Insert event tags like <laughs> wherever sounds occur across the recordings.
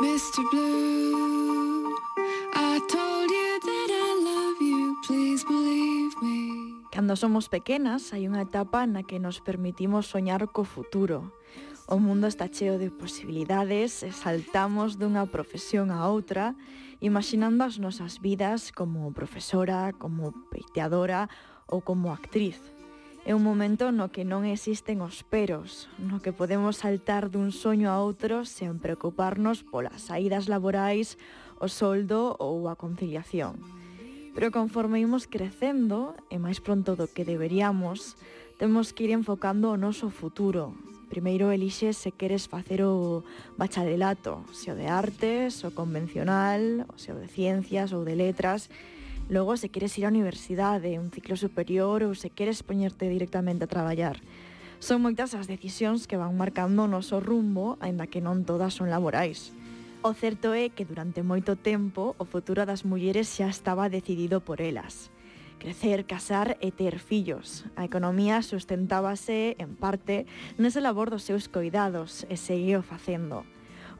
Mr. Blue, I told you that I love you, please believe me. Cando somos pequenas, hai unha etapa na que nos permitimos soñar co futuro. O mundo está cheo de posibilidades e saltamos dunha profesión a outra, imaginando as nosas vidas como profesora, como peiteadora ou como actriz. É un momento no que non existen os peros, no que podemos saltar dun soño a outro sen preocuparnos polas saídas laborais, o soldo ou a conciliación. Pero conforme imos crecendo, e máis pronto do que deberíamos, temos que ir enfocando o noso futuro. Primeiro elixe se queres facer o bacharelato, se o de artes, o convencional, o se o de ciencias ou de letras, e Logo, se queres ir á universidade, un ciclo superior ou se queres poñerte directamente a traballar. Son moitas as decisións que van marcando o noso rumbo, aínda que non todas son laborais. O certo é que durante moito tempo o futuro das mulleres xa estaba decidido por elas. Crecer, casar e ter fillos. A economía sustentábase, en parte, nese labor dos seus coidados e seguiu facendo.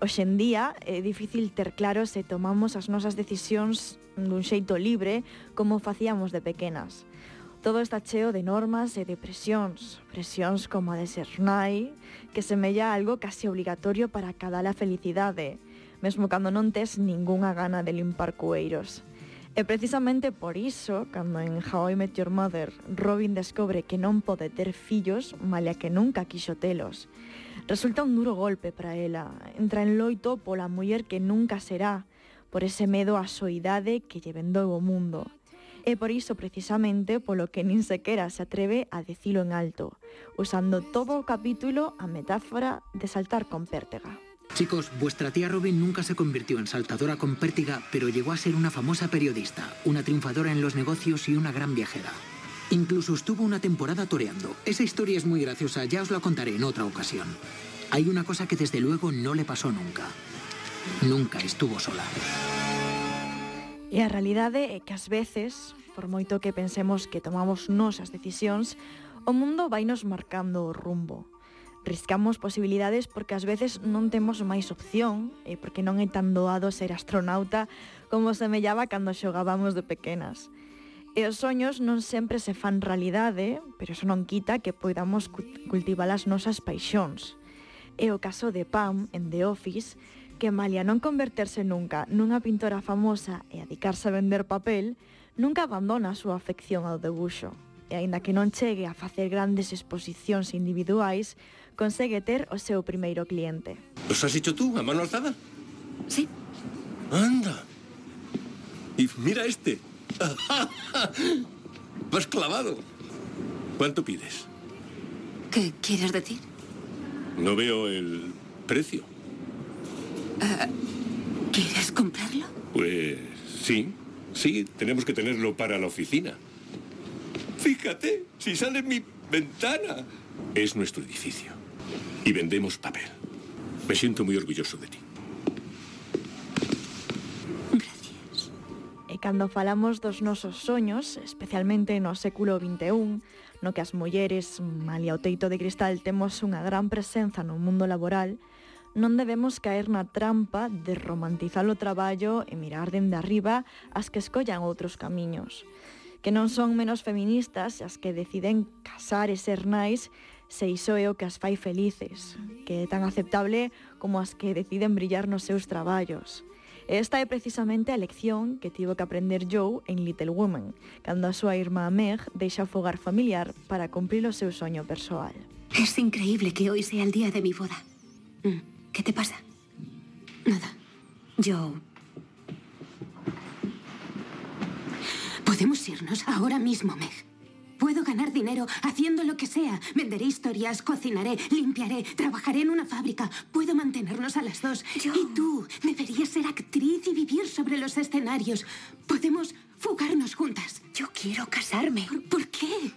Hoxe en día é difícil ter claro se tomamos as nosas decisións dun xeito libre como facíamos de pequenas. Todo está cheo de normas e de presións, presións como a de Sernai, que semella algo casi obligatorio para cada la felicidade, mesmo cando non tes ningunha gana de limpar cueiros. E precisamente por iso, cando en How I Met Your Mother Robin descobre que non pode ter fillos malia que nunca quixo telos, resulta un duro golpe para ela. Entra en loito pola muller que nunca será, por ese medo á soidade que lle vendou o mundo. E por iso precisamente polo que nin sequera se atreve a decilo en alto, usando todo o capítulo a metáfora de saltar con pértega. Chicos, vuestra tía Robin nunca se convirtió en saltadora con pértiga, pero llegó a ser una famosa periodista, una triunfadora en los negocios y una gran viajera. Incluso estuvo una temporada toreando. Esa historia es muy graciosa, ya os la contaré en otra ocasión. Hay una cosa que desde luego no le pasó nunca. nunca estuvo sola. E a realidade é que ás veces, por moito que pensemos que tomamos nos as decisións, o mundo vai nos marcando o rumbo. Riscamos posibilidades porque ás veces non temos máis opción e porque non é tan doado ser astronauta como semellaba cando xogábamos de pequenas. E os soños non sempre se fan realidade, pero eso non quita que poidamos cultivar as nosas paixóns. E o caso de Pam en The Office que malia non converterse nunca nunha pintora famosa e adicarse a vender papel, nunca abandona a súa afección ao debuxo. E aínda que non chegue a facer grandes exposicións individuais, consegue ter o seu primeiro cliente. Os has dicho tú, a mano alzada? Sí. Anda. Y mira este. <laughs> Vas clavado. ¿Cuánto pides? ¿Qué quieres decir? No veo el precio. Eh, ¿Quieres comprarlo? Pues sí, sí, tenemos que tenerlo para la oficina. Fíjate, si sale en mi ventana. Es nuestro edificio. Y vendemos papel. Me siento muy orgulloso de ti. Gracias. E cando falamos dos nosos soños, especialmente no século XXI, no que as mulleres, malia o teito de cristal, temos unha gran presenza no mundo laboral, non debemos caer na trampa de romantizar o traballo e mirar dende arriba as que escollan outros camiños que non son menos feministas as que deciden casar e ser nais se iso é o que as fai felices, que é tan aceptable como as que deciden brillar nos seus traballos. Esta é precisamente a lección que tivo que aprender Joe en Little Woman, cando a súa irmá Meg deixa o fogar familiar para cumprir o seu soño persoal. Es increíble que hoy sea el día de mi boda. Mm. ¿Qué te pasa? Nada. Yo... Podemos irnos ahora mismo, Meg. Puedo ganar dinero haciendo lo que sea. Venderé historias, cocinaré, limpiaré, trabajaré en una fábrica. Puedo mantenernos a las dos. Yo- Y tú deberías ser actriz y vivir sobre los escenarios. Podemos fugarnos juntas. Yo quiero casarme. ¿Por, por qué?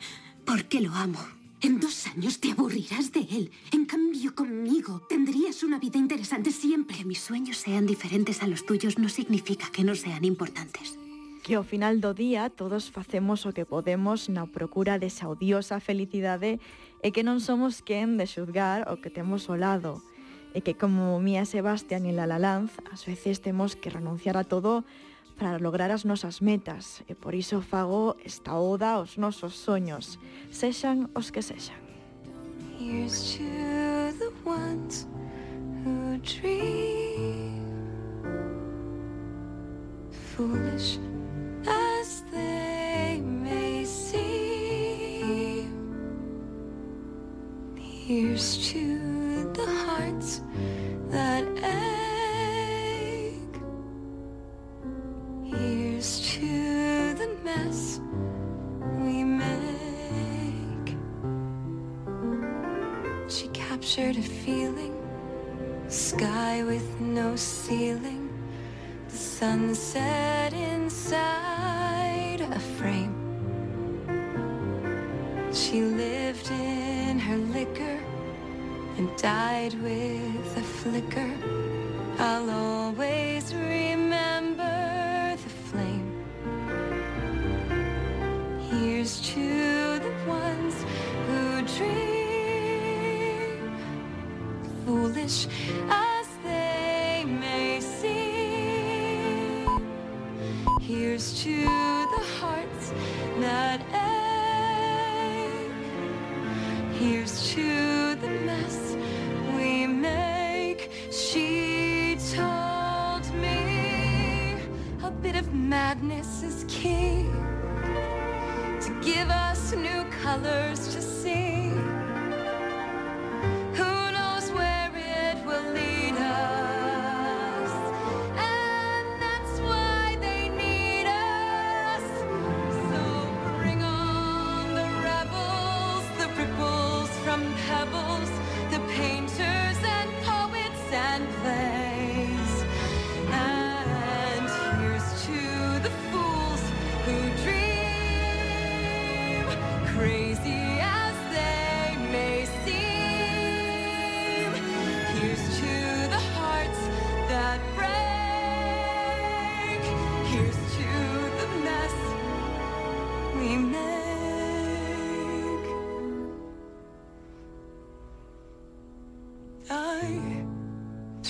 Porque lo amo. En dos años te aburrirás de él. En cambio, conmigo tendrías una vida interesante siempre. Que mis sueños sean diferentes a los tuyos no significa que no sean importantes. Que ao final do día todos facemos o que podemos na procura desa odiosa felicidade e que non somos quen de xuzgar o que temos ao lado. E que como Mía Sebastián e La La Land, ás veces temos que renunciar a todo para lograr as nosas metas e por iso fago esta oda aos nosos soños, sexan os que sexan. Here's to the ones who dream. Foolish. Captured a feeling, sky with no ceiling, the sunset inside a frame. She lived in her liquor and died with a flicker. I'll foolish as they may seem. Here's to the hearts that ache. Here's to the mess we make. She told me a bit of madness is key to give us new colors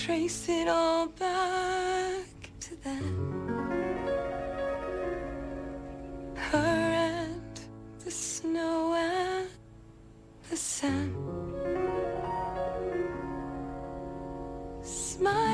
trace it all back to then. Her and the snow and the sand. Smile.